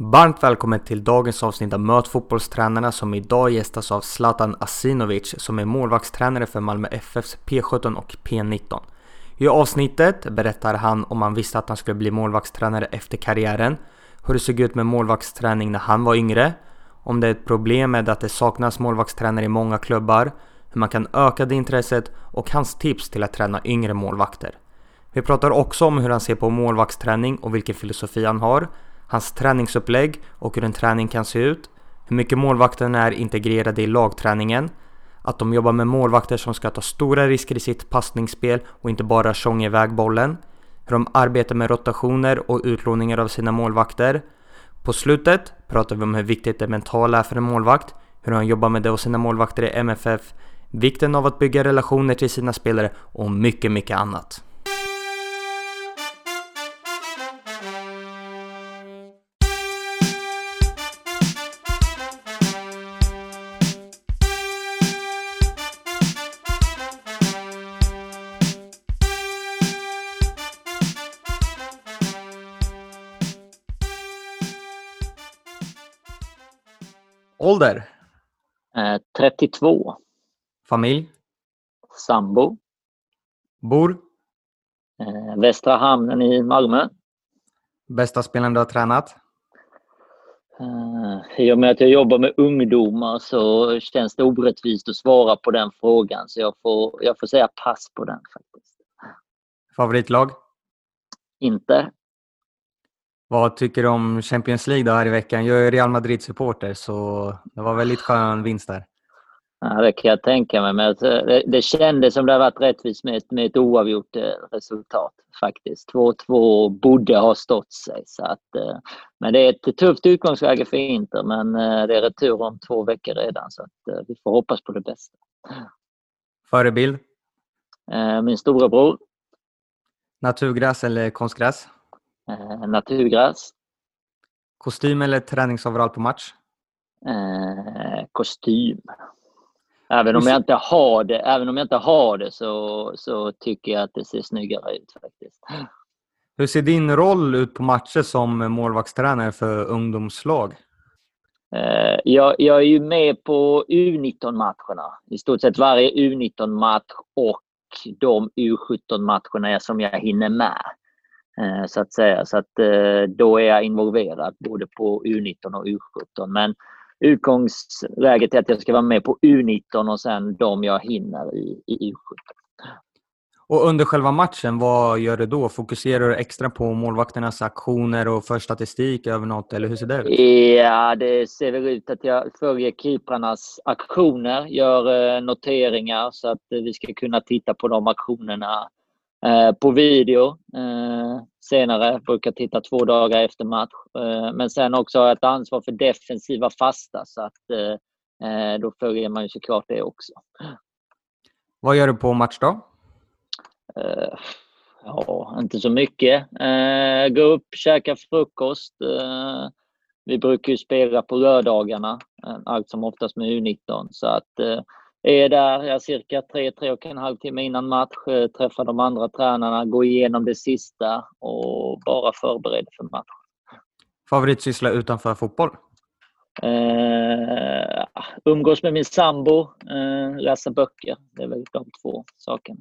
Varmt välkommen till dagens avsnitt av Möt fotbollstränarna som idag gästas av Zlatan Asinovic som är målvaktstränare för Malmö FFs P17 och P19. I avsnittet berättar han om han visste att han skulle bli målvaktstränare efter karriären, hur det såg ut med målvaktsträning när han var yngre, om det är ett problem med att det saknas målvaktstränare i många klubbar, hur man kan öka det intresset och hans tips till att träna yngre målvakter. Vi pratar också om hur han ser på målvaktsträning och vilken filosofi han har, hans träningsupplägg och hur en träning kan se ut, hur mycket målvakterna är integrerade i lagträningen, att de jobbar med målvakter som ska ta stora risker i sitt passningsspel och inte bara tjonga iväg bollen, hur de arbetar med rotationer och utlåningar av sina målvakter. På slutet pratar vi om hur viktigt det mentala är för en målvakt, hur han jobbar med det och sina målvakter i MFF, vikten av att bygga relationer till sina spelare och mycket, mycket annat. Ålder? Eh, 32. Familj? Sambo. Bor? Eh, Västra Hamnen i Malmö. Bästa spelaren du har tränat? Eh, I och med att jag jobbar med ungdomar så känns det orättvist att svara på den frågan. Så jag får, jag får säga pass på den faktiskt. Favoritlag? Inte. Vad tycker du om Champions League då här i veckan? Jag är Real Madrid-supporter så det var väldigt skön vinst där. Ja, det kan jag tänka mig. Men alltså, det, det kändes som det har varit rättvist med, ett- med ett oavgjort eh, resultat faktiskt. 2-2 borde ha stått sig. Så att, eh, men det är ett tufft utgångsläge för Inter men eh, det är retur om två veckor redan så att, vi får hoppas på det bästa. Förebild? Min storebror, Naturgräs eller konstgräs? Eh, naturgräs, Kostym eller träningsoverall på match? eh, kostym. Även om jag inte har det, även om jag inte har det så, så tycker jag att det ser snyggare ut faktiskt. Hur ser din roll ut på matcher som målvaktstränare för ungdomslag? Eh, Jag, jag är ju med på U19-matcherna. I stort sett varje U19-match och de U17-matcherna som jag hinner med. Eh, Så att säga. Så att eh, då är jag involverad både på U19 och U17. Men utgångsläget är att jag ska vara med på U19 och sen de jag hinner i, i U17. Och under själva matchen, vad gör du då? Fokuserar du extra på målvakternas aktioner och för statistik över något, eller hur ser det ut? Ja, det ser väl ut att jag följer keeprarnas aktioner, gör eh, noteringar så att vi ska kunna titta på de aktionerna eh, på video eh, senare. Brukar titta två dagar efter match. Eh, men sen också har jag ett ansvar för defensiva fasta så att eh, eh, då följer man ju såklart det också. Vad gör du på matchdag? Eh, ja, inte så mycket. Gå upp, käka frukost. Vi brukar ju spela på lördagarna, allt som oftast med U19. Så att är där jag cirka tre, tre och en halv timme innan match, eh, träffar de andra tränarna, går igenom det sista och bara förbereder för match. Favoritsyssla utanför fotboll? Eh, umgås med min sambo, eh, läsa böcker. Det är väl de två sakerna.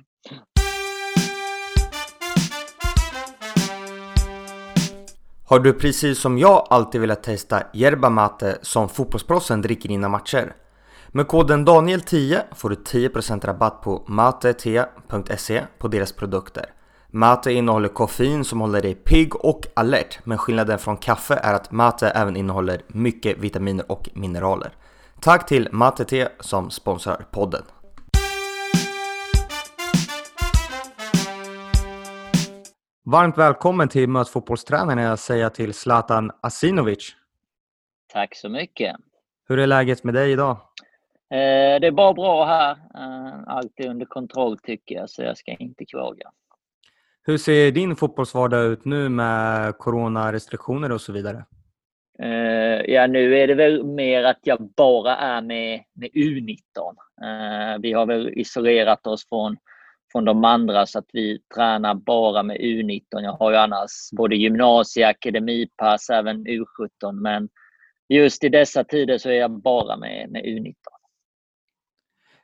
Har du precis som jag alltid velat testa yerba mate som fotbollsproffsen dricker innan matcher? Med koden Daniel10 får du 10% rabatt på matete.se på deras produkter. Mate innehåller koffein som håller dig pigg och alert, men skillnaden från kaffe är att mate även innehåller mycket vitaminer och mineraler. Tack till Mate som sponsrar podden. Varmt välkommen till Möt fotbollstränarna jag säger till Zlatan Asinovic. Tack så mycket. Hur är läget med dig idag? Eh, det är bara bra här. Eh, allt är under kontroll tycker jag, så jag ska inte klaga. Hur ser din fotbollsvardag ut nu med coronarestriktioner och så vidare? Eh, ja, nu är det väl mer att jag bara är med, med U19. Eh, vi har väl isolerat oss från, från de andra så att vi tränar bara med U19. Jag har ju annars både gymnasie, akademipass, även U17 men just i dessa tider så är jag bara med, med U19.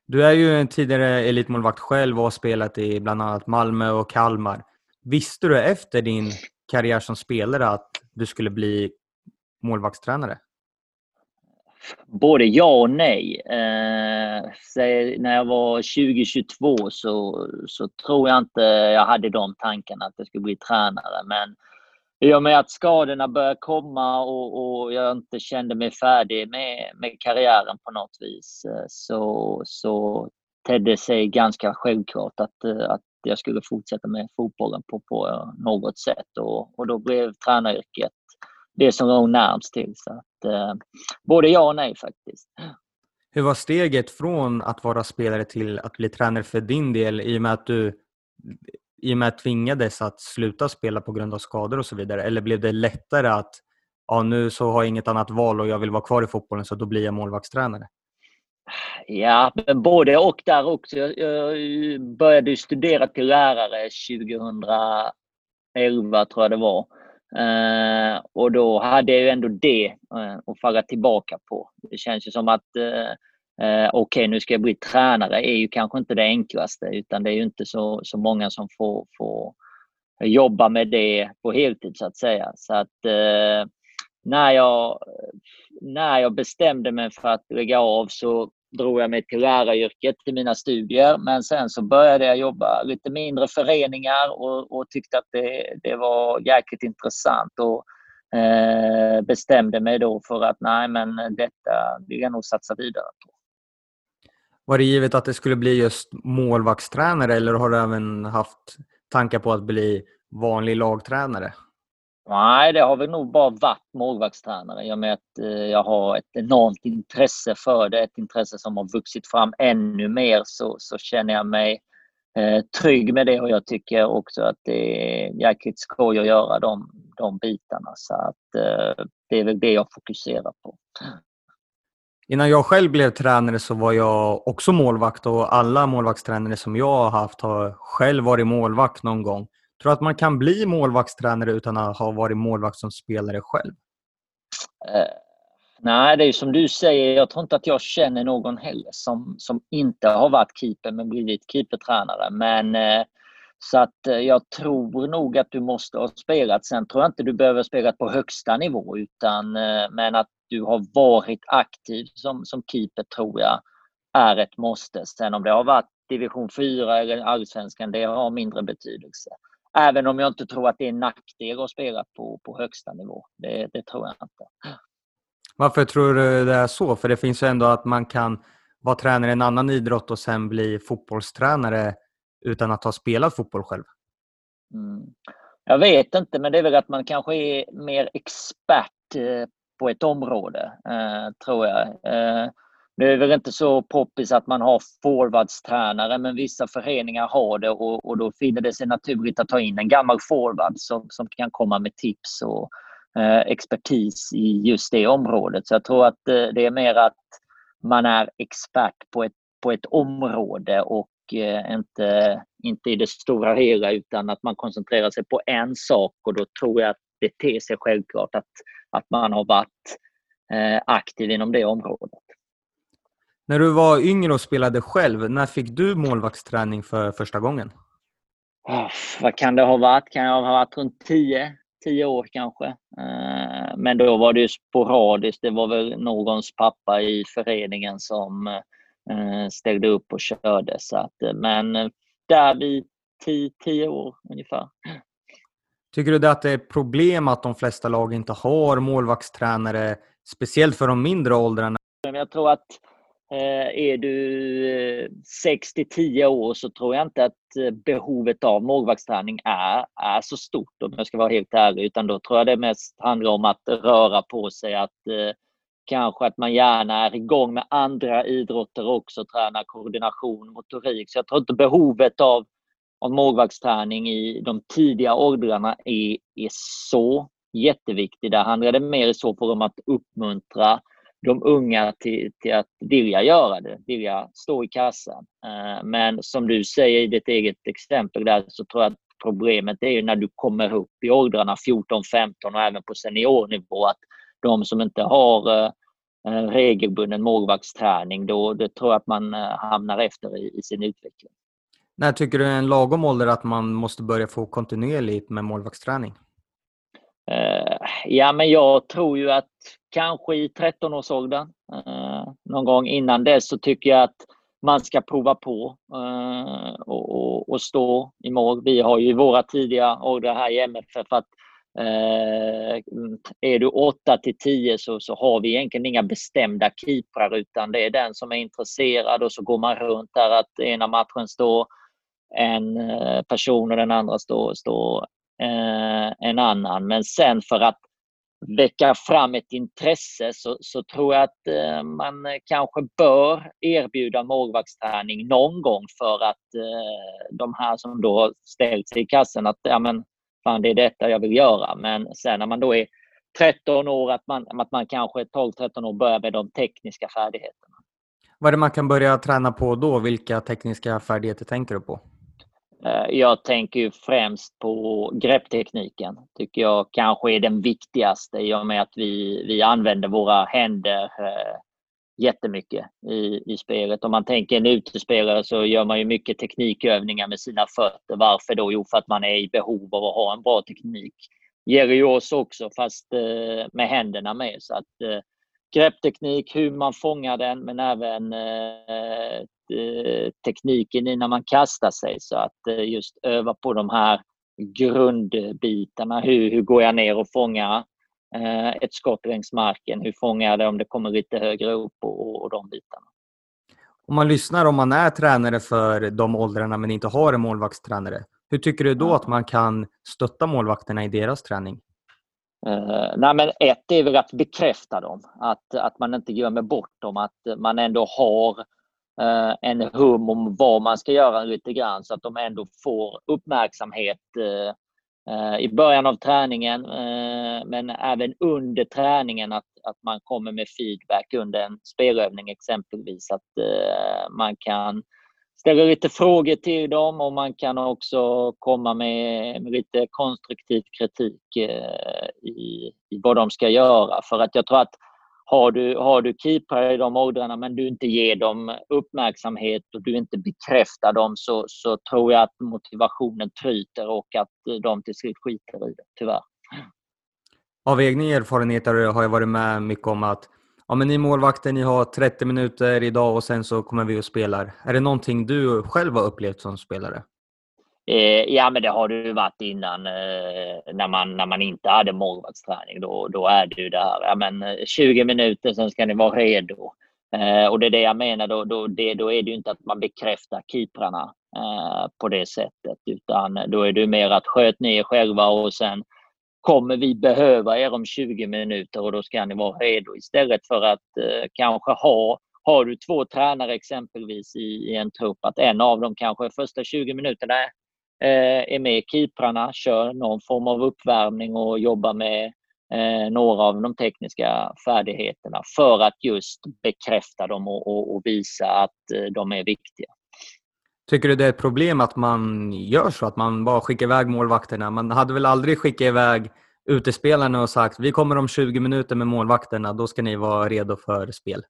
Du är ju en tidigare elitmålvakt själv och har spelat i bland annat Malmö och Kalmar. Visste du efter din karriär som spelare att du skulle bli målvaktstränare? Både ja och nej. Eh, när jag var 2022 så, så tror jag inte jag hade de tankarna att jag skulle bli tränare. Men i och med att skadorna började komma och, och jag inte kände mig färdig med, med karriären på något vis eh, så, så tedde sig ganska självklart att, eh, att jag skulle fortsätta med fotbollen på, på eh, något sätt. Och, och då blev tränaryrket det som låg närmst till. Så att, eh, både ja och nej faktiskt. Hur var steget från att vara spelare till att bli tränare för din del i och med att du i och med att tvingades att sluta spela på grund av skador och så vidare? Eller blev det lättare att ja, nu så har jag inget annat val och jag vill vara kvar i fotbollen så då blir jag målvaktstränare? Ja, men både och där också. Jag, började studera till lärare 2011 tror jag det var. Eh, och då hade jag ju ändå det eh, att falla tillbaka på. Det känns ju som att eh, eh, okej, okay, nu ska jag bli tränare är ju kanske inte det enklaste utan det är ju inte så, så många som får, får jobba med det på heltid så att säga. Så att eh, när jag, när jag bestämde mig för att lägga av så drog jag mig till läraryrket, till mina studier. Men sen så började jag jobba lite mindre föreningar och, och tyckte att det, det var jäkligt intressant. Och, eh, bestämde mig då för att nej, men detta vill jag nog satsa vidare på. Var det givet att det skulle bli just målvaktstränare eller har du även haft tankar på att bli vanlig lagtränare? Nej, det har väl nog bara varit målvaktstränare i och med att eh, jag har ett enormt intresse för det. Ett intresse som har vuxit fram ännu mer så, så känner jag mig eh, trygg med det och jag tycker också att det är jäkligt skoj att göra de, de bitarna. Så att eh, det är väl det jag fokuserar på. Innan jag själv blev tränare så var jag också målvakt och alla målvaktstränare som jag har haft har själv varit målvakt någon gång. Tror du att man kan bli målvaktstränare utan att ha varit målvakt som spelare själv? Uh, nej, det är som du säger. Jag tror inte att jag känner någon heller som, som inte har varit keeper men blivit keepertränare. Men uh, så att uh, jag tror nog att du måste ha spelat. Sen tror jag inte du behöver spela på högsta nivå utan men att du har varit aktiv som, som keeper tror jag är ett måste. Sen om det har varit division 4 eller allsvenskan, det har mindre betydelse. Även om jag inte tror att det är en nackdel att spela på, på högsta nivå. Det, det tror jag inte. Varför tror du det är så? För det finns ju ändå att man kan vara tränare i en annan idrott och sen bli fotbollstränare utan att ha spelat fotboll själv. Mm. Jag vet inte, men det är väl att man kanske är mer expert eh, på ett område, eh, tror jag. Eh, nu är det väl inte så poppis att man har forwardstränare men vissa föreningar har det och, och då finner det sig naturligt att ta in en gammal forward som, som kan komma med tips och eh, expertis i just det området. Så jag tror att eh, det är mer att man är expert på ett, på ett område och eh, inte, inte i det stora hela utan att man koncentrerar sig på en sak och då tror jag att det ter sig självklart att, att man har varit eh, aktiv inom det området. När du var yngre och spelade själv, när fick du målvaktsträning för första gången? Oh, vad kan det ha varit? Kan jag ha varit runt 10, 10 år kanske. Eh, men då var det ju sporadiskt. Det var väl någons pappa i föreningen som eh, ställde upp och körde. Så att, men där vid 10 år ungefär. Tycker du att det är ett problem att de flesta lag inte har målvaktstränare, speciellt för de mindre åldrarna? Jag tror att eh, är du eh, 6 till 10 år så tror jag inte att eh, behovet av målvaktsträning är, är så stort om jag ska vara helt ärlig. Utan då tror jag det mest handlar om att röra på sig. Att eh, kanske att man gärna är igång med andra idrotter också. träna koordination, motorik. Så jag tror inte behovet av, av målvaktsträning i de tidiga åldrarna är, är så jätteviktig. Där handlar det mer så på om att uppmuntra de unga till, till att vilja göra det, vilja stå i kassan. Eh, men som du säger i ditt eget exempel där så tror jag att problemet är ju när du kommer upp i åldrarna 14, 15 och även på seniornivå att de som inte har eh, eh, regelbunden målvaktsträning, då det tror jag att man hamnar efter i, i sin utveckling. När tycker du är en lagom ålder att man måste börja få kontinuerligt med målvaktsträning? Uh, ja, men jag tror ju att kanske i 13-årsåldern, uh, eh, någon gång innan dess, så tycker jag att man ska prova på uh, och, och, och, stå i mål. Vi har ju våra tidiga åldrar här i MFF att är du 8 till 10 så, så har vi egentligen inga bestämda keeprar utan det är den som är intresserad och så går man runt där att ena matchen står en eh, person och den andra står, står eh, en annan. Men sen för att väcka fram ett intresse så, så tror jag att eh, man kanske bör erbjuda målvaktsträning någon gång för att eh, de här som då har ställt sig i kassen att ja, men, fan, det är detta jag vill göra. Men sen när man då är 13 år, att man, att man kanske 12-13 år börjar med de tekniska färdigheterna. Vad är det man kan börja träna på då? Vilka tekniska färdigheter tänker du på? Eh, jag tänker ju främst på grepptekniken. tycker jag kanske är den viktigaste i och med att vi, vi använder våra händer eh, jättemycket i, i spelet. Om man tänker en utespelare så gör man ju mycket teknikövningar med sina fötter. Varför då? Jo, för att man är i behov av att ha en bra teknik. Jerry oss också, fast eh, med händerna med. Så att eh, greppteknik, hur man fångar den, men även eh, eh, tekniken innan man kastar sig. Så att eh, just öva på de här grundbitarna. Hur, hur går jag ner och fångar eh, ett skott längs marken? Hur fångar jag det om det kommer lite högre upp och, och de bitarna. Om man lyssnar om man är tränare för de åldrarna men inte har en målvaktstränare. Hur tycker du då att man kan stötta målvakterna i deras träning? Uh, nej men ett är väl att bekräfta dem, att, att man inte glömmer bort dem, att man ändå har uh, en hum om vad man ska göra lite grann så att de ändå får uppmärksamhet uh, i början av träningen men även under träningen att, att man kommer med feedback under en spelövning exempelvis. Att man kan ställer lite frågor till dem och man kan också komma med, med lite konstruktiv kritik eh, i, i vad de ska göra. För att jag tror att har du, har du keeprar i de åldrarna men du inte ger dem uppmärksamhet och du inte bekräftar dem så, så tror jag att motivationen tryter och att de till slut skiter i det, tyvärr. Av egna erfarenheter har jag varit med mycket om att ja, men ni målvakter, ni har 30 minuter idag och sen så kommer vi och spelar. Är det någonting du själv har upplevt som spelare? Eh, ja, men det har det ju varit innan eh, när, man, när man inte hade målvaktsträning. Då, då är det ju det här, ja, men eh, 20 minuter, sen ska ni vara redo. Eh, och det är det jag menar, då, då, det, då är det ju inte att man bekräftar keeprarna eh, på det sättet, utan då är det mer att sköt ni er själva och sen kommer vi behöva er om 20 minuter och då ska ni vara redo istället för att eh, kanske ha har du två tränare exempelvis i, i, en trupp att en av dem kanske första 20 minuterna eh, är med keeprarna, kör någon form av uppvärmning och jobbar med eh, några av de tekniska färdigheterna för att just bekräfta dem och, och, och visa att eh, de är viktiga. Tycker du det är ett problem att man gör så, att man bara skickar iväg målvakterna? Man hade väl aldrig skickat iväg utespelarna och sagt vi kommer om 20 minuter med målvakterna, då ska ni vara redo för spel?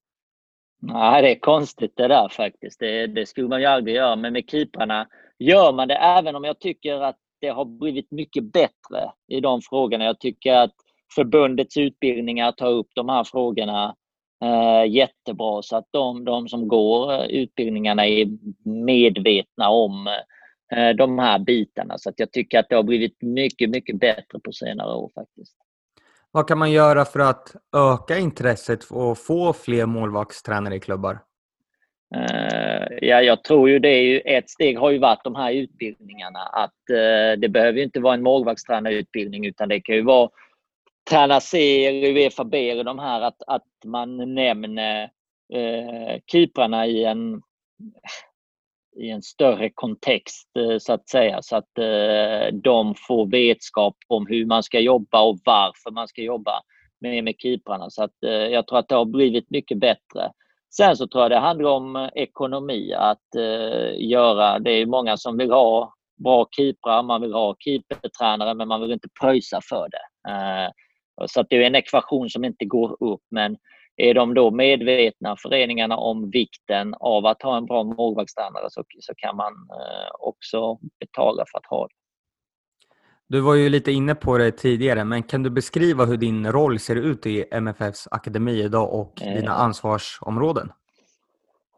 Nej, det är konstigt det där faktiskt. Det, det skulle man ju aldrig göra. Men med keeprarna gör man det, även om jag tycker att det har blivit mycket bättre i de frågorna. Jag tycker att förbundets utbildningar tar upp de här frågorna jättebra så att de, de som går eh, utbildningarna är medvetna om eh, de här bitarna. Så att jag tycker att det har blivit mycket, mycket bättre på senare år faktiskt. Vad kan man göra för att öka intresset och få fler målvaktstränare i klubbar? Ja, jag tror ju det är ju ett steg har ju varit de här utbildningarna. Att det behöver inte vara en målvaktstränarutbildning utan det kan ju vara Träna C, Uefa B, de här att, att man nämner eh, keeprarna i en, i en större kontext eh, så att säga. Så att eh, de får vetskap om hur man ska jobba och varför man ska jobba med, med keeprarna. Så att, eh, jag tror att det har blivit mycket bättre. Sen så tror jag det handlar om eh, ekonomi, att eh, göra, det är många som vill ha bra keeprar, man vill ha keepertränare men man vill inte pröjsa för det. Eh, Eh, så att det är en ekvation som inte går upp men är de då medvetna, föreningarna, om vikten av att ha en bra målvaktstränare så, så kan man eh, också betala för att ha det. Du var ju lite inne på det tidigare, men kan du beskriva hur din roll ser ut i MFFs akademi idag och eh. dina ansvarsområden?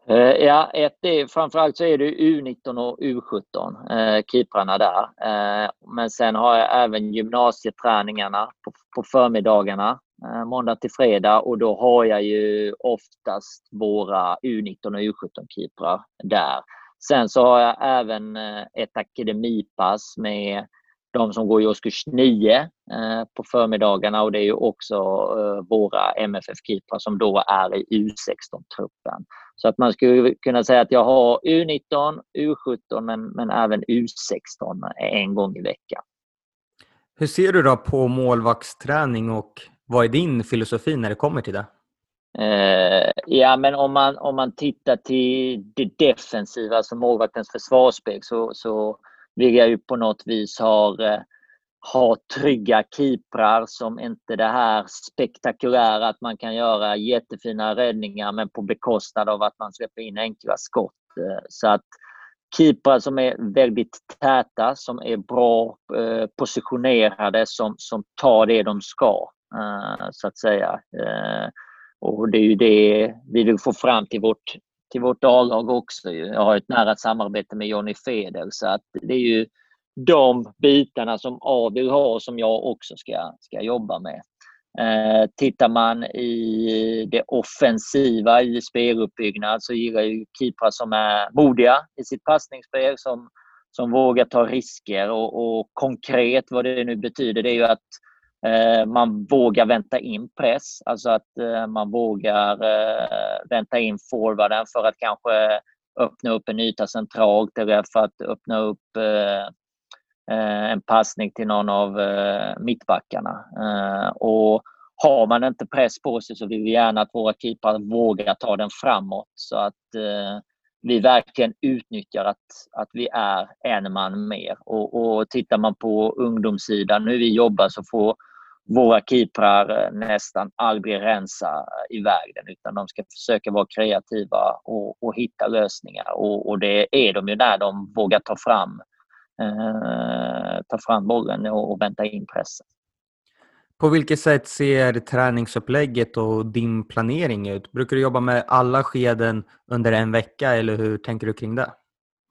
Eh, ja, ett är, framförallt så är det U19 och U17, eh, keeprarna där. Eh, men sen har jag även gymnasieträningarna på, på förmiddagarna, eh, måndag till fredag och då har jag ju oftast våra U19 och U17-keeprar där. Sen så har jag även eh, ett akademipass med de som går i årskurs 9 eh, på förmiddagarna och det är ju också eh, våra MFF-keeprar som då är i U16-truppen. Så att man skulle kunna säga att jag har U19, U17 men, men även U16 en gång i veckan. Hur ser du då på målvaktsträning och vad är din filosofi när det kommer till det? Eh, ja, men om man, om man tittar till det defensiva, alltså målvaktens försvarsspel, så, så vill jag ju på något vis ha, eh, ha trygga keeprar som inte det här spektakulära att man kan göra jättefina räddningar men på bekostnad av att man släpper in enkla skott. Eh, så att keeprar som är väldigt täta, som är bra eh, positionerade, som, som tar det de ska, så att säga. Och det är ju det vi vill få fram till vårt till vårt A-lag också. Jag har ett nära samarbete med Jonny Feder så att det är ju de bitarna som A vill ha och som jag också ska, ska jobba med. Eh, tittar man i det offensiva i speluppbyggnad så gillar jag keeprar som är modiga i sitt passningsspel, som, som vågar ta risker och, och konkret vad det nu betyder det är ju att Eh, man vågar vänta in press, alltså att eh, man vågar eh, vänta in forwarden för att kanske öppna upp en yta centralt eller för att öppna upp en passning till någon av mittbackarna. Och har man inte press på sig så vill vi gärna att våra keeprar vågar ta den framåt så att vi verkligen utnyttjar att, att vi är en man mer. Och, och tittar man på ungdomssidan, hur vi jobbar, så får våra keeprar eh, nästan aldrig rensa iväg den utan de ska försöka vara kreativa och, och hitta lösningar och, och, det är de ju när de vågar ta fram, eh, ta fram bollen och, och vänta in pressen. På vilket sätt ser träningsupplägget och din planering ut? Brukar du jobba med alla skeden under en vecka eller hur tänker du kring det?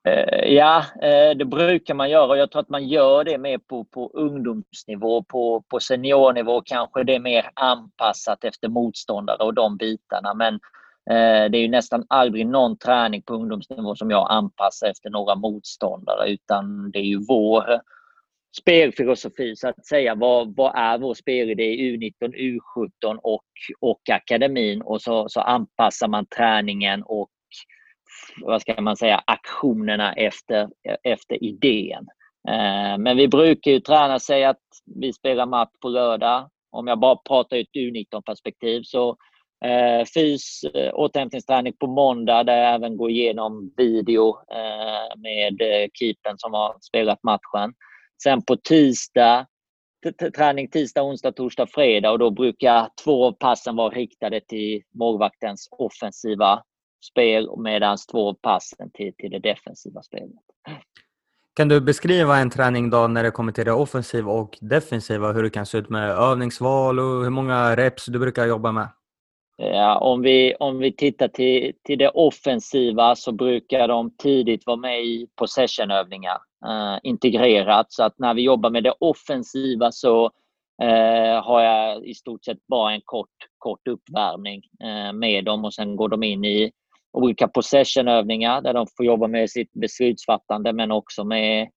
Eh, ja, eh, det brukar man göra och jag tror att man gör det mer på, på ungdomsnivå. På, på seniornivå kanske det är mer anpassat efter motståndare och de bitarna. Men eh, det är ju nästan aldrig någon träning på ungdomsnivå som jag anpassar efter några motståndare utan det är ju vår spelfilosofi så att säga. Vad, vad är vår spelidé i U19, U17 och, och akademin och så, så anpassar man träningen och vad ska man säga, aktionerna efter, efter idén. Eh, men vi brukar ju träna, säga att vi spelar match på lördag. Om jag bara pratar ur ett U19-perspektiv så eh, fys, eh, återhämtningsträning på måndag där jag även går igenom video eh, med eh, keepern som har spelat matchen. Sen på tisdag träning tisdag, onsdag, torsdag, fredag och då brukar två av passen vara riktade till målvaktens offensiva spel medan två av passen till, till det defensiva spelet. Kan du beskriva en träning då när det kommer till det offensiva och defensiva, hur det kan se ut med övningsval och hur många reps du brukar jobba med? Ja, om, vi, om vi tittar till, till det offensiva så brukar de tidigt vara med i possessionövningar eh, integrerat. Så att när vi jobbar med det offensiva så eh, har jag i stort sett bara en kort, kort uppvärmning eh, med dem och sen går de in i olika possessionövningar där de får jobba med sitt beslutsfattande men också med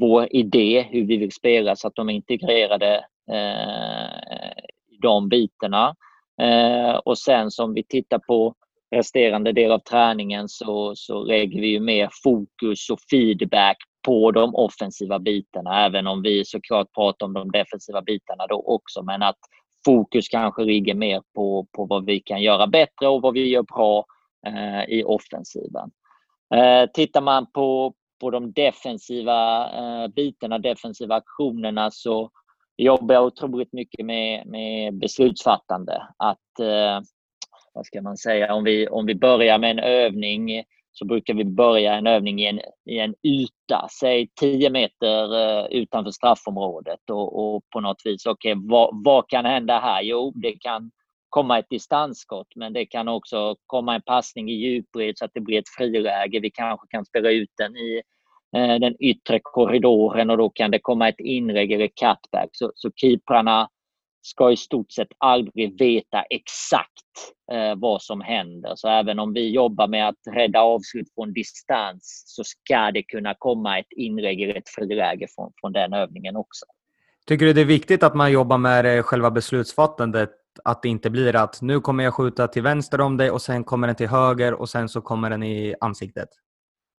vår idé, hur vi vill spela så att de är integrerade eh, i de bitarna. Eh, och sen som vi tittar på resterande del av träningen så, så lägger vi ju mer fokus och feedback på de offensiva bitarna, även om vi såklart pratar om de defensiva bitarna då också. Men att fokus kanske ligger mer på, på vad vi kan göra bättre och vad vi gör bra eh, i offensiven. Eh, tittar man på, på de defensiva eh, bitarna, defensiva aktionerna så jobbar jag otroligt mycket med, med beslutsfattande. Att, eh, vad ska man säga, om vi, om vi börjar med en övning så brukar vi börja en övning i en, i en yta, säg 10 meter eh, utanför straffområdet och, och på något vis, okej, okay, vad, vad kan hända här? Jo, det kan komma ett distansskott, men det kan också komma en passning i djupbredd så att det blir ett friläge. Vi kanske kan spela ut den i eh, Eh, den yttre korridoren och då kan det komma ett inlägg eller cutback. Så, så keeprarna ska i stort sett aldrig veta exakt eh, vad som händer. Så även om vi jobbar med att rädda avslut från distans så ska det kunna komma ett inlägg eller ett friläge från, från den övningen också. Tycker du det är viktigt att man jobbar med eh, själva beslutsfattandet? Att det inte blir att nu kommer jag skjuta till vänster om dig och sen kommer den till höger och sen så kommer den i ansiktet?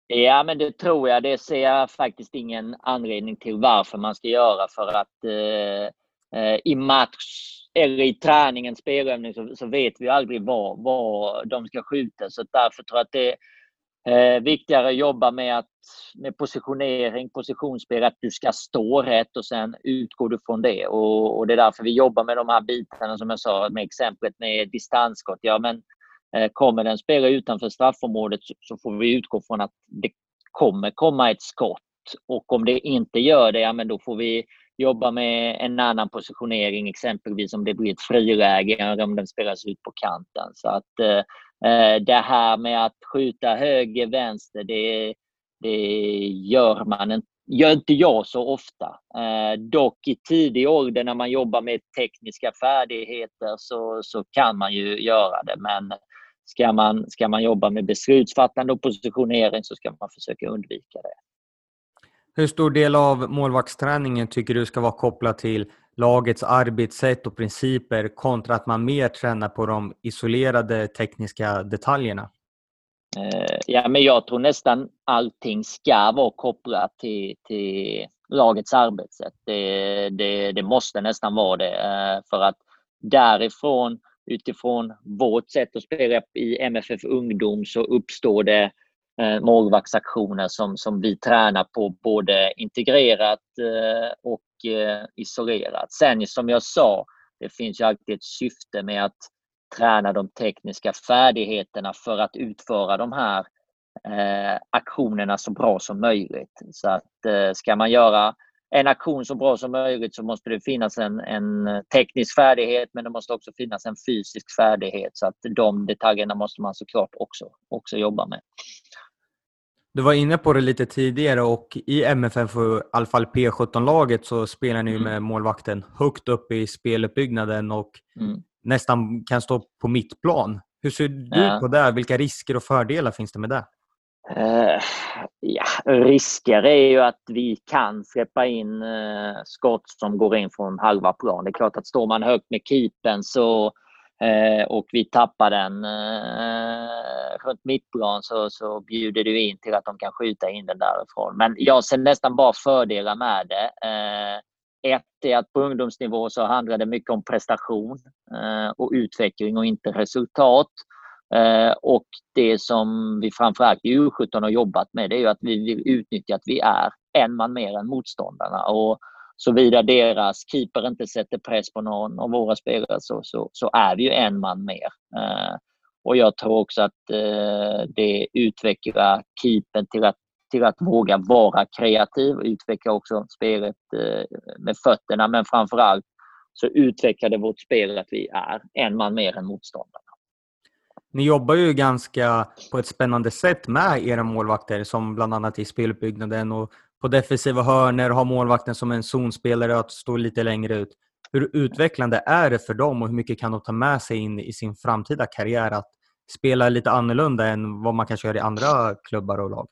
Ja, men det tror jag. Det ser jag faktiskt ingen anledning till varför man ska göra för att eh, eh i match eller i träningen, spelövning, så, så, vet vi aldrig var, var de ska skjuta. Så därför tror jag att det är eh, viktigare att jobba med, att, med positionering, positionsspel, att du ska stå rätt och sen utgår du från det. Och, och, det är därför vi jobbar med de här bitarna som jag sa med exemplet med distansskott. Ja, men eh, Eh, kommer den spela utanför straffområdet så, får vi utgå från att det kommer komma ett skott. Och om det inte gör det, ja, men då får vi jobba med en annan positionering, exempelvis om det blir ett friläge eller om den spelas ut på kanten. Så att eh, eh, det här med att skjuta höger, vänster, det, det gör man inte gör inte jag så ofta. Eh, dock i tidig ålder när man jobbar med tekniska färdigheter så, så kan man ju göra det. Men ska man, ska man jobba med beslutsfattande och positionering så ska man försöka undvika det. Hur stor del av målvaktsträningen tycker du ska vara kopplad till lagets arbetssätt och principer kontra att man mer tränar på de isolerade tekniska detaljerna? Eh, ja, men jag tror nästan allting ska vara kopplat till, till lagets arbetssätt. Det, det, det, måste nästan vara det. Eh, för att därifrån, utifrån vårt sätt att spela i MFF Ungdom, så uppstår det eh, målvaktsaktioner som, som vi tränar på både integrerat eh, och eh, isolerat. Sen som jag sa, det finns ju alltid ett syfte med att träna de tekniska färdigheterna för att utföra de här eh, aktionerna så bra som möjligt. Så att eh, ska man göra en aktion så bra som möjligt så måste det finnas en, en teknisk färdighet men det måste också finnas en fysisk färdighet så att de detaljerna måste man såklart också, också jobba med. Du var inne på det lite tidigare och i MFF, i alla fall P17-laget, så spelar ni mm. med målvakten högt upp i speluppbyggnaden och mm. nästan kan stå på mittplan. Hur ser du ja. på det? Vilka risker och fördelar finns det med det? Uh, ja, risker är ju att vi kan släppa in uh, skott som går in från halva plan. Det är klart att står man högt med keepern så Eh, och vi tappar den eh, runt mittplan så, så bjuder det in till att de kan skjuta in den därifrån. Men jag ser nästan bara fördelar med det. Ett är att på ungdomsnivå så handlar det mycket om prestation och utveckling och inte resultat. Eh, och det som vi framförallt i U17 har jobbat med det är att vi vill utnyttja att vi är en man mer än motståndarna. Och Såvida deras keeper inte sätter press på någon av våra spelare så, så, så är vi ju en man mer. Eh, och jag tror också att eh, det utvecklar keepern till att, till att våga vara kreativ och utveckla också spelet med fötterna. Men framförallt så utvecklar det vårt spel att vi är en man mer än motståndarna. Ni jobbar ju ganska på ett spännande sätt med era målvakter som bland annat i speluppbyggnaden och på defensiva hörner, ha målvakten som en zonspelare att stå lite längre ut. Hur utvecklande är det för dem och hur mycket kan de ta med sig in i sin framtida karriär att spela lite annorlunda än vad man kanske gör i andra klubbar och lag?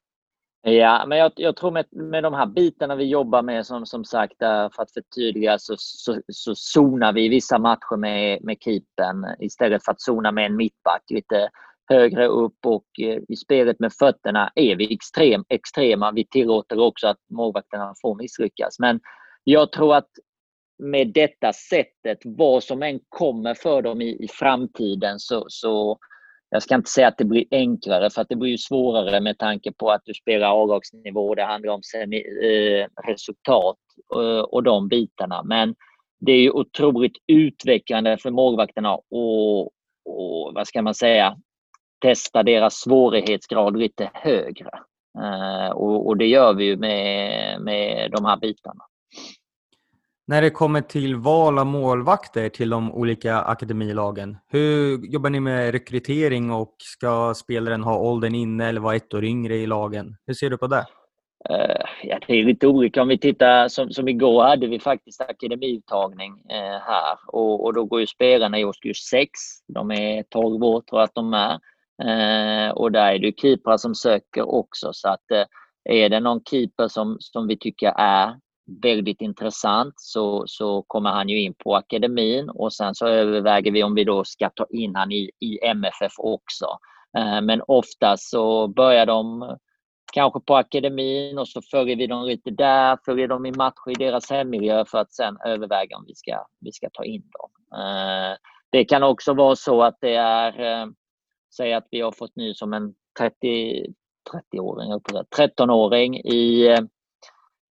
Ja, men jag, jag, tror med, med de här bitarna vi jobbar med, som, som sagt, för att förtydliga, så, så, så zonar vi vissa matcher med, med keepern istället för att zona med en mittback lite högre upp och eh, i spelet med fötterna är vi extrem, extrema. Vi tillåter också att målvakterna får misslyckas. Men jag tror att med detta sättet, vad som än kommer för dem i, i framtiden så, så jag ska inte säga att det blir enklare för att det blir ju svårare med tanke på att du spelar avlagsnivå. Det handlar om semi, eh, resultat eh, och de bitarna. Men det är ju otroligt utvecklande för målvakterna och, och vad ska man säga, testa deras svårighetsgrad lite högre. Eh, och, och, det gör vi ju med, med de här bitarna. När det kommer till val av målvakter till de olika akademilagen, hur jobbar ni med rekrytering och ska spelaren ha åldern inne eller vara ett år yngre i lagen? Hur ser du på det? Uh, ja, det är lite olika. Om vi tittar, som, som igår hade vi faktiskt akademiuttagning uh, här och, och då går ju spelarna i årskurs 6. De är 12 år tror jag att de är. Uh, och där är det keeprar som söker också så att är det någon keeper som, som vi tycker är väldigt intressant så, så kommer han ju in på akademin och sen så överväger vi om vi då ska ta in han i, i MFF också. Eh, men oftast så börjar de kanske på akademin och så följer vi dem lite där, följer dem i matcher i deras hemmiljö för att sen överväga om vi ska, vi ska ta in dem. Eh, det kan också vara så att det är, eh, säg att vi har fått ny som en 30, 30-åring, 13-åring i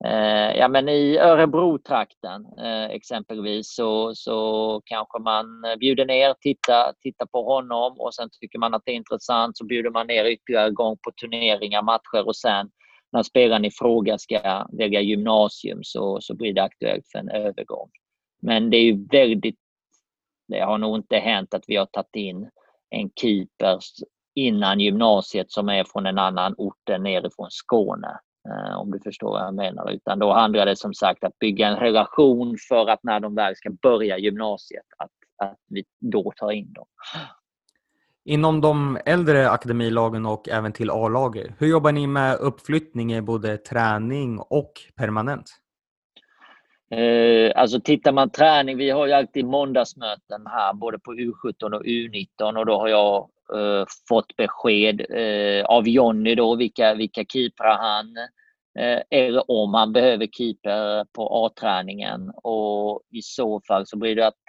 Eh, ja, men I Örebro-trakten eh, exempelvis så, så kanske man bjuder ner, tittar titta på honom och sen tycker man att det är intressant så bjuder man ner ytterligare gång på turneringar, matcher och sen när spelaren i fråga ska välja gymnasium så, så blir det aktuellt för en övergång. Men det är ju väldigt... Det har nog inte hänt att vi har tagit in en keeper innan gymnasiet som är från en annan ort än nerifrån Skåne. Eh, om du förstår vad jag menar. Utan då handlar det som sagt att bygga en relation för att när de väl ska börja gymnasiet, att, att vi då tar in dem. Inom de äldre akademilagen och även till A-laget, hur jobbar ni med uppflyttning i både träning och permanent? Eh, alltså tittar man träning, vi har ju alltid måndagsmöten här både på U17 och U19 och då har jag eh, fått besked eh, av Jonny då vilka, vilka keeprar han Eh, eller om han behöver keeper på A-träningen och i så fall så blir det att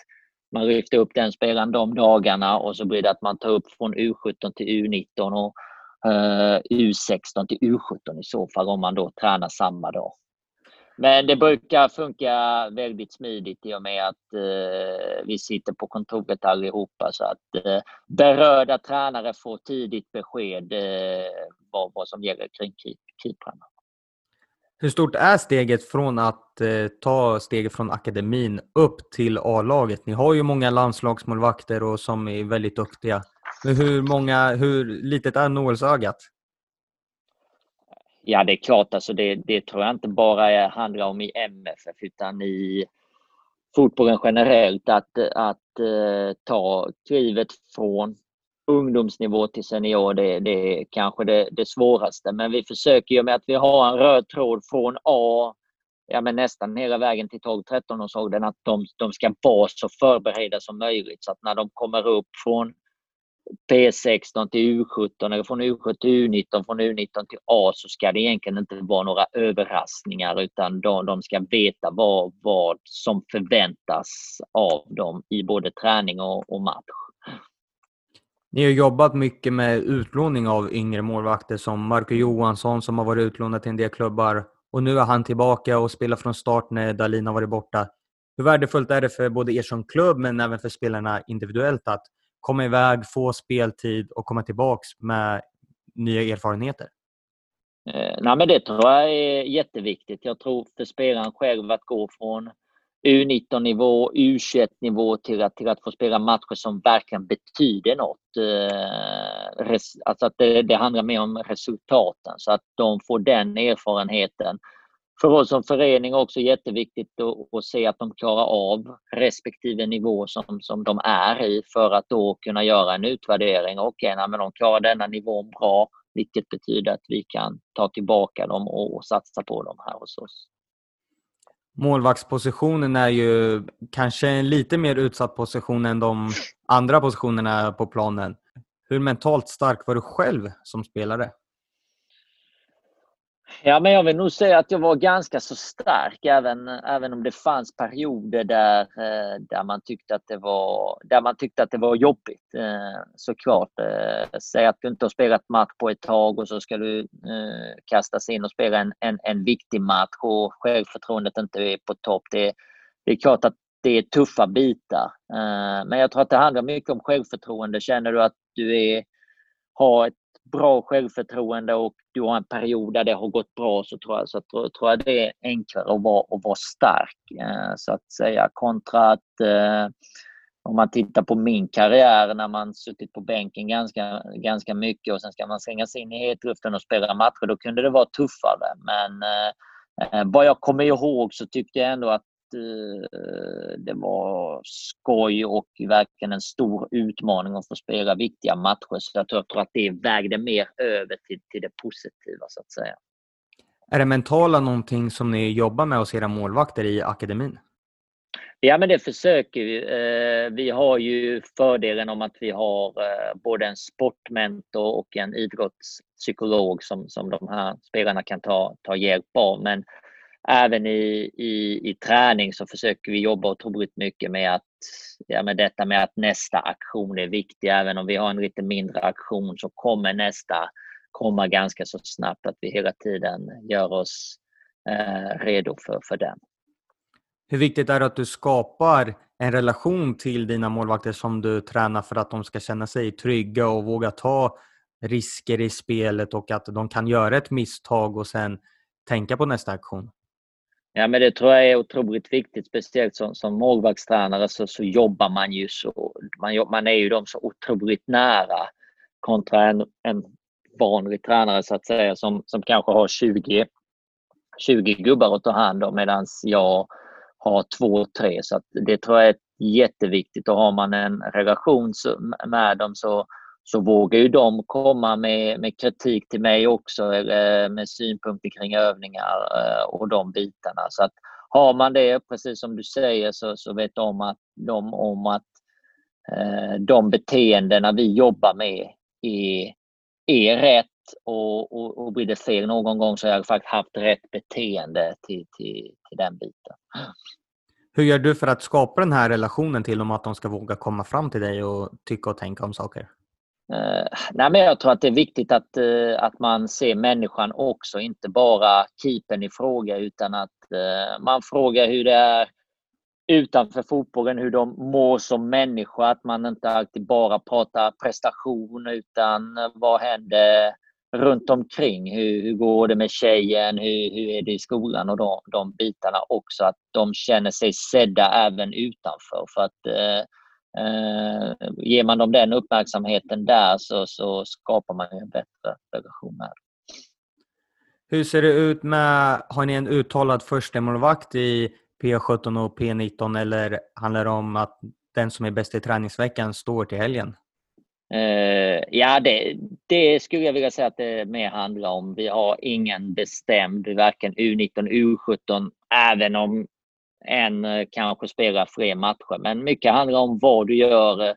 man lyfter upp den spelaren de dagarna och så blir det att man tar upp från U17 till U19 och eh, U16 till U17 i så fall om man då tränar samma dag. Men det brukar funka väldigt smidigt i och med att eh, vi sitter på kontoret allihopa så att eh, berörda tränare får tidigt besked eh, vad, vad som gäller kring keeprarna. Hur stort är steget från att eh, ta steget från akademin upp till A-laget? Ni har ju många landslagsmålvakter och som är väldigt duktiga. Men hur, många, hur litet är nålsögat? Ja, det är klart, alltså det, det tror jag inte bara handlar om i MFF utan i fotbollen generellt att, att eh, ta klivet från ungdomsnivå till senior, det, det är kanske det, det svåraste. Men vi försöker ju med att vi har en röd tråd från A ja, men nästan hela vägen till 12-13 årsåldern att de, de ska vara så förberedda som möjligt. Så att när de kommer upp från P16 till U17 eller från U17 till U19, från U19 till A så ska det egentligen inte vara några överraskningar utan de, de ska veta vad, vad som förväntas av dem i både träning och, och match. Ni har jobbat mycket med utlåning av yngre målvakter som Marco Johansson som har varit utlånad till en del klubbar och nu är han tillbaka och spelar från start när Dalin har varit borta. Hur värdefullt är det för både er som klubb men även för spelarna individuellt att komma iväg, få speltid och komma tillbaks med nya erfarenheter? Eh, nej, men det tror jag är jätteviktigt. Jag tror för spelaren själv att gå från U19-nivå, U21-nivå till att, till att få spela matcher som verkligen betyder något. Eh, alltså att det, det handlar mer om resultaten så att de får den erfarenheten för oss som förening också jätteviktigt att, att se att de klarar av respektive nivå som, som de är i för att då kunna göra en utvärdering. Okej, okay, men de klarar denna nivån bra, vilket betyder att vi kan ta tillbaka dem och, och satsa på dem här hos oss. Målvaktspositionen är ju kanske en lite mer utsatt position än de andra positionerna på planen. Hur mentalt stark var du själv som spelare? Ja, men jag vill nog säga att jag var ganska så stark även, även om det fanns perioder där, eh, där, man tyckte att det var, där man tyckte att det var jobbigt. Eh, såklart. Eh, säg att du inte har spelat match på ett tag och så ska du kastas in och spela en, en, en viktig match och självförtroendet inte är på topp. Det, det är klart att det är tuffa bitar. Men jag tror att det handlar mycket om självförtroende. Känner du att du är, har ett bra självförtroende och du har en period där det har gått bra så tror jag, så tror, tror jag det är enklare att vara, att vara stark. Eh, så att säga kontra att eh, om man tittar på min karriär när man suttit på bänken ganska, ganska mycket och sen ska man slängas sig in i hetluften och spela matcher, då kunde det vara tuffare. Men eh, eh vad jag kommer ihåg så tyckte jag ändå att det var skoj och verkligen en stor utmaning att få spela viktiga matcher. Så jag tror att det vägde mer över till, till det positiva så att säga. Är det mentala någonting som ni jobbar med hos era målvakter i akademin? Ja, men det försöker vi. Eh, vi har ju fördelen om att vi har eh, både en sportmentor och en idrottspsykolog som, som de här spelarna kan ta, ta hjälp av. Men även i, i, i träning så försöker vi jobba otroligt mycket med att ja, med detta med att nästa aktion är viktig. Även om vi har en lite mindre aktion så kommer nästa komma ganska så snabbt att vi hela tiden gör oss eh, redo för, för den. Hur viktigt är det att du skapar en relation till dina målvakter som du tränar för att de ska känna sig trygga och våga ta risker i spelet och att de kan göra ett misstag och sen tänka på nästa aktion? Ja, men det tror jag är otroligt viktigt, speciellt som, som målvaktstränare så, så jobbar man ju så, man, man är ju dem så otroligt nära kontra en, en vanlig tränare så att säga som, som kanske har 20, 20 gubbar att ta hand om medan jag har två, tre. Så att det tror jag är jätteviktigt och har man en relation med dem så, så vågar ju de komma med, med kritik till mig också eller eh, med synpunkter kring övningar eh, och de bitarna. Så att har man det, precis som du säger, så, så vet de, att, de om att eh, de beteendena vi jobbar med är, är rätt och, och, och blir det fel någon gång så har jag faktiskt haft rätt beteende till, till, till den biten. Hur gör du för att skapa den här relationen till dem, att de ska våga komma fram till dig och tycka och tänka om saker? Uh, nej, men jag tror att det är viktigt att, uh, att man ser människan också, inte bara keepern i fråga utan att uh, man frågar hur det är utanför fotbollen, hur de mår som människa. Att man inte alltid bara pratar prestation utan vad händer runt omkring? Hur, hur går det med tjejen? Hur, hur är det i skolan? Och de, de bitarna också. Att de känner sig sedda även utanför. För att Eh, ger man dem den uppmärksamheten där så, så skapar man en bättre relation med Hur ser det ut med, har ni en uttalad förstemålvakt i P17 och P19 eller handlar det om att den som är bäst i träningsveckan står till helgen? Uh, ja, det, det, skulle jag vilja säga att det mer handlar om. Vi har ingen bestämd, varken U19, U17, även om än eh, kanske spela fler matcher. Men mycket handlar om vad du gör, eh,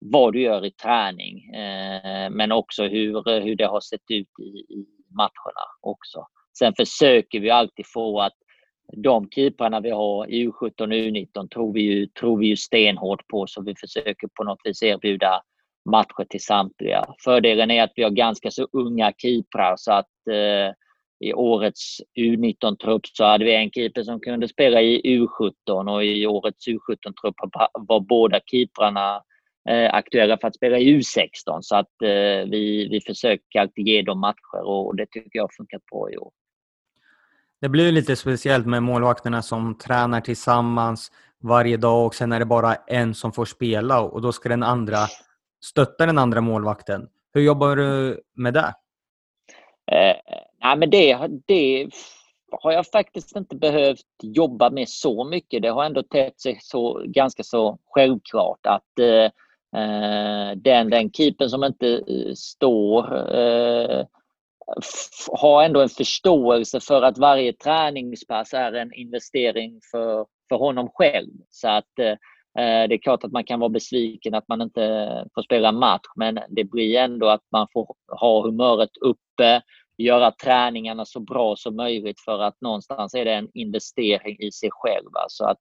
vad du gör i träning. Eh, men också hur, hur det har sett ut i, i matcherna också. Sen försöker vi alltid få att de keeprarna vi har i U17 och U19 tror vi, ju, tror vi ju stenhårt på så vi försöker på något vis erbjuda matcher till samtliga. Fördelen är att vi har ganska så unga keeprar så att eh, i årets U19-trupp så hade vi en keeper som kunde spela i U17 och i årets U17-trupp var båda keeprarna eh, aktuella för att spela i U16. Så att eh, vi, vi försöker alltid ge dem matcher och det tycker jag har funkat bra i år. Det blir lite speciellt med målvakterna som tränar tillsammans varje dag och sen är det bara en som får spela och då ska den andra stötta den andra målvakten. Hur jobbar du med det? Eh, nej, men det, det har jag faktiskt inte behövt jobba med så mycket. Det har ändå tett sig så, ganska så självklart att eh, eh den, den keepern som inte eh, står eh, har ändå en förståelse för att varje träningspass är en investering för, för honom själv. Så att eh, eh, det är klart att man kan vara besviken att man inte får spela match, men det blir ändå att man får ha humöret uppe göra träningarna så bra som möjligt för att någonstans är det en investering i sig själv. Så att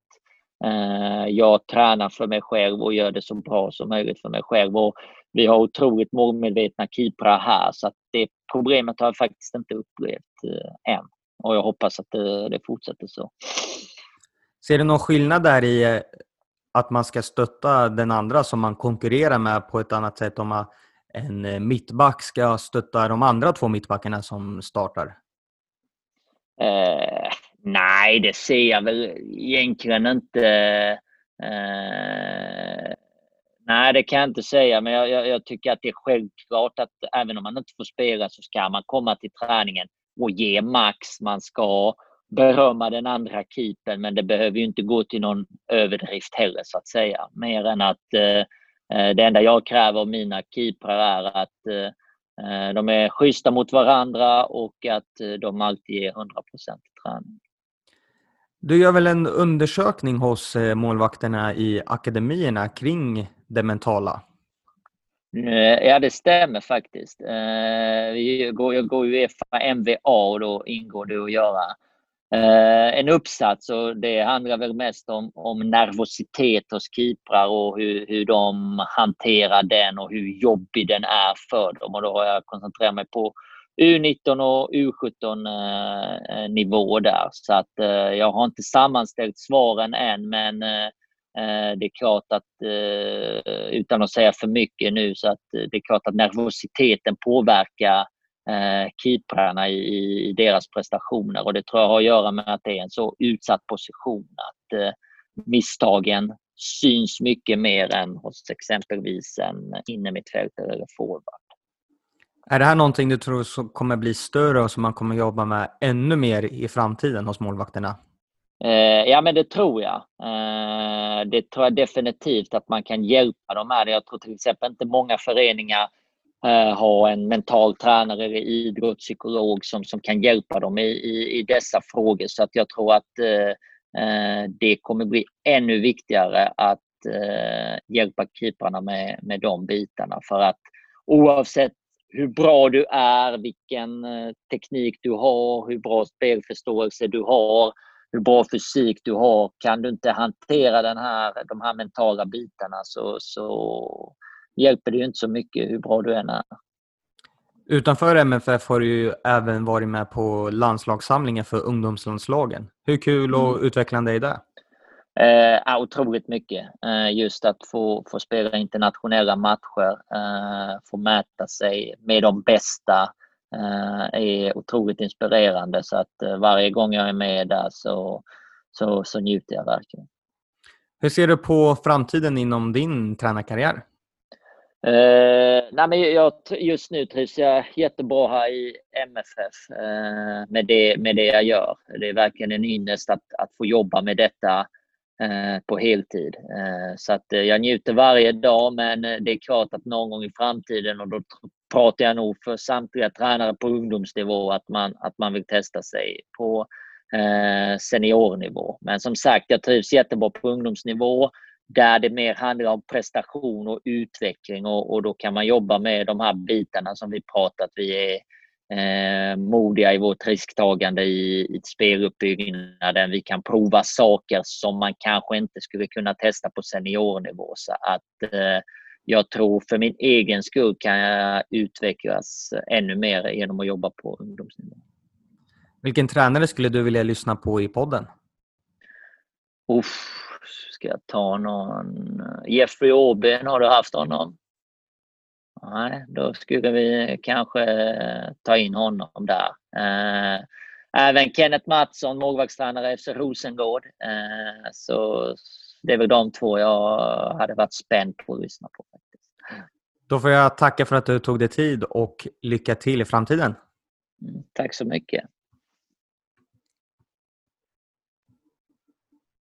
eh, jag tränar för mig själv och gör det så bra som möjligt för mig själv. Och vi har otroligt målmedvetna keeprar här så att det problemet har jag faktiskt inte upplevt eh, än. Och jag hoppas att det, det fortsätter så. Ser du någon skillnad där i eh, att man ska stötta den andra som man konkurrerar med på ett annat sätt om man, en eh, mittback ska stötta de andra två mittbackarna som startar? Eh, nej, det ser jag väl egentligen inte. Eh, nej, det kan jag inte säga, men jag, jag, jag, tycker att det är självklart att även om man inte får spela så ska man komma till träningen och ge max. Man ska berömma den andra keepern, men det behöver ju inte gå till någon överdrift heller så att säga. Mer än att eh det enda jag kräver av mina keeprar är att eh, eh, de är schyssta mot varandra och att eh, de alltid ger 100 i träning. Du gör väl en undersökning hos målvakterna i akademierna kring det mentala? Ja, det stämmer faktiskt. Jag går Uefa MVA och då ingår det att göra Eh, en uppsats och det handlar väl mest om, om nervositet hos keeprar och hur, hur de hanterar den och hur jobbig den är för dem. Och då har jag koncentrerat mig på U19 och U17 eh, där. Så att eh, jag har inte sammanställt svaren än men eh, eh, det är klart att, eh, utan att säga för mycket nu, så att eh, det är klart att nervositeten påverkar eh, keeprarna i, i, deras prestationer och det tror jag har att göra med att det är en så utsatt position att eh, misstagen syns mycket mer än hos exempelvis en innermittfältare eller forward. Är det här någonting du tror kommer bli större och som man kommer jobba med ännu mer i framtiden hos målvakterna? Eh, ja, men det tror jag. Eh, det tror jag definitivt att man kan hjälpa dem med. Jag tror till exempel inte många föreningar Eh, ha en mental tränare eller idrottspsykolog som, som kan hjälpa dem i, i, i dessa frågor. Så att jag tror att eh, eh det kommer bli ännu viktigare att eh, hjälpa keeprarna med, med de bitarna. För att oavsett hur bra du är, vilken eh, teknik du har, hur bra spelförståelse du har, hur bra fysik du har. Kan du inte hantera den här, de här mentala bitarna så, så hjälper det ju inte så mycket hur bra du än är. Utanför MFF har du ju även varit med på landslagssamlingen för ungdomslandslagen. Hur kul och mm. utvecklande är det? Eh, otroligt mycket. Eh, just att få, få spela internationella matcher, eh, få mäta sig med de bästa eh, är otroligt inspirerande. Så att eh, varje gång jag är med där så, så, så njuter jag verkligen. Hur ser du på framtiden inom din tränarkarriär? Eh, nej men jag, just nu trivs jag jättebra här i MFF eh, med, det, med det jag gör. Det är verkligen en ynnest att, att få jobba med detta eh, på heltid. Eh, så att eh, jag njuter varje dag men det är klart att någon gång i framtiden och då pratar jag nog för samtliga tränare på ungdomsnivå att man, att man vill testa sig på eh, seniornivå. Men som sagt, jag trivs jättebra på ungdomsnivå där det mer handlar om prestation och utveckling och, och då kan man jobba med de här bitarna som vi pratat. Vi är eh, modiga i vårt risktagande i, i speluppbyggnaden. Vi kan prova saker som man kanske inte skulle kunna testa på seniornivå. Så att eh, jag tror för min egen skull kan jag utvecklas ännu mer genom att jobba på ungdomsnivå. Vilken tränare skulle du vilja lyssna på i podden? Uff, Ska jag ta någon? Jeffrey Aubin, har du haft honom? Nej, då skulle vi kanske ta in honom där. Eh, även Kenneth Mattsson, målvaktstränare FC Rosengård. Eh, så det är väl de två jag hade varit spänd på att lyssna på. Faktiskt. Då får jag tacka för att du tog dig tid och lycka till i framtiden. Mm, tack så mycket.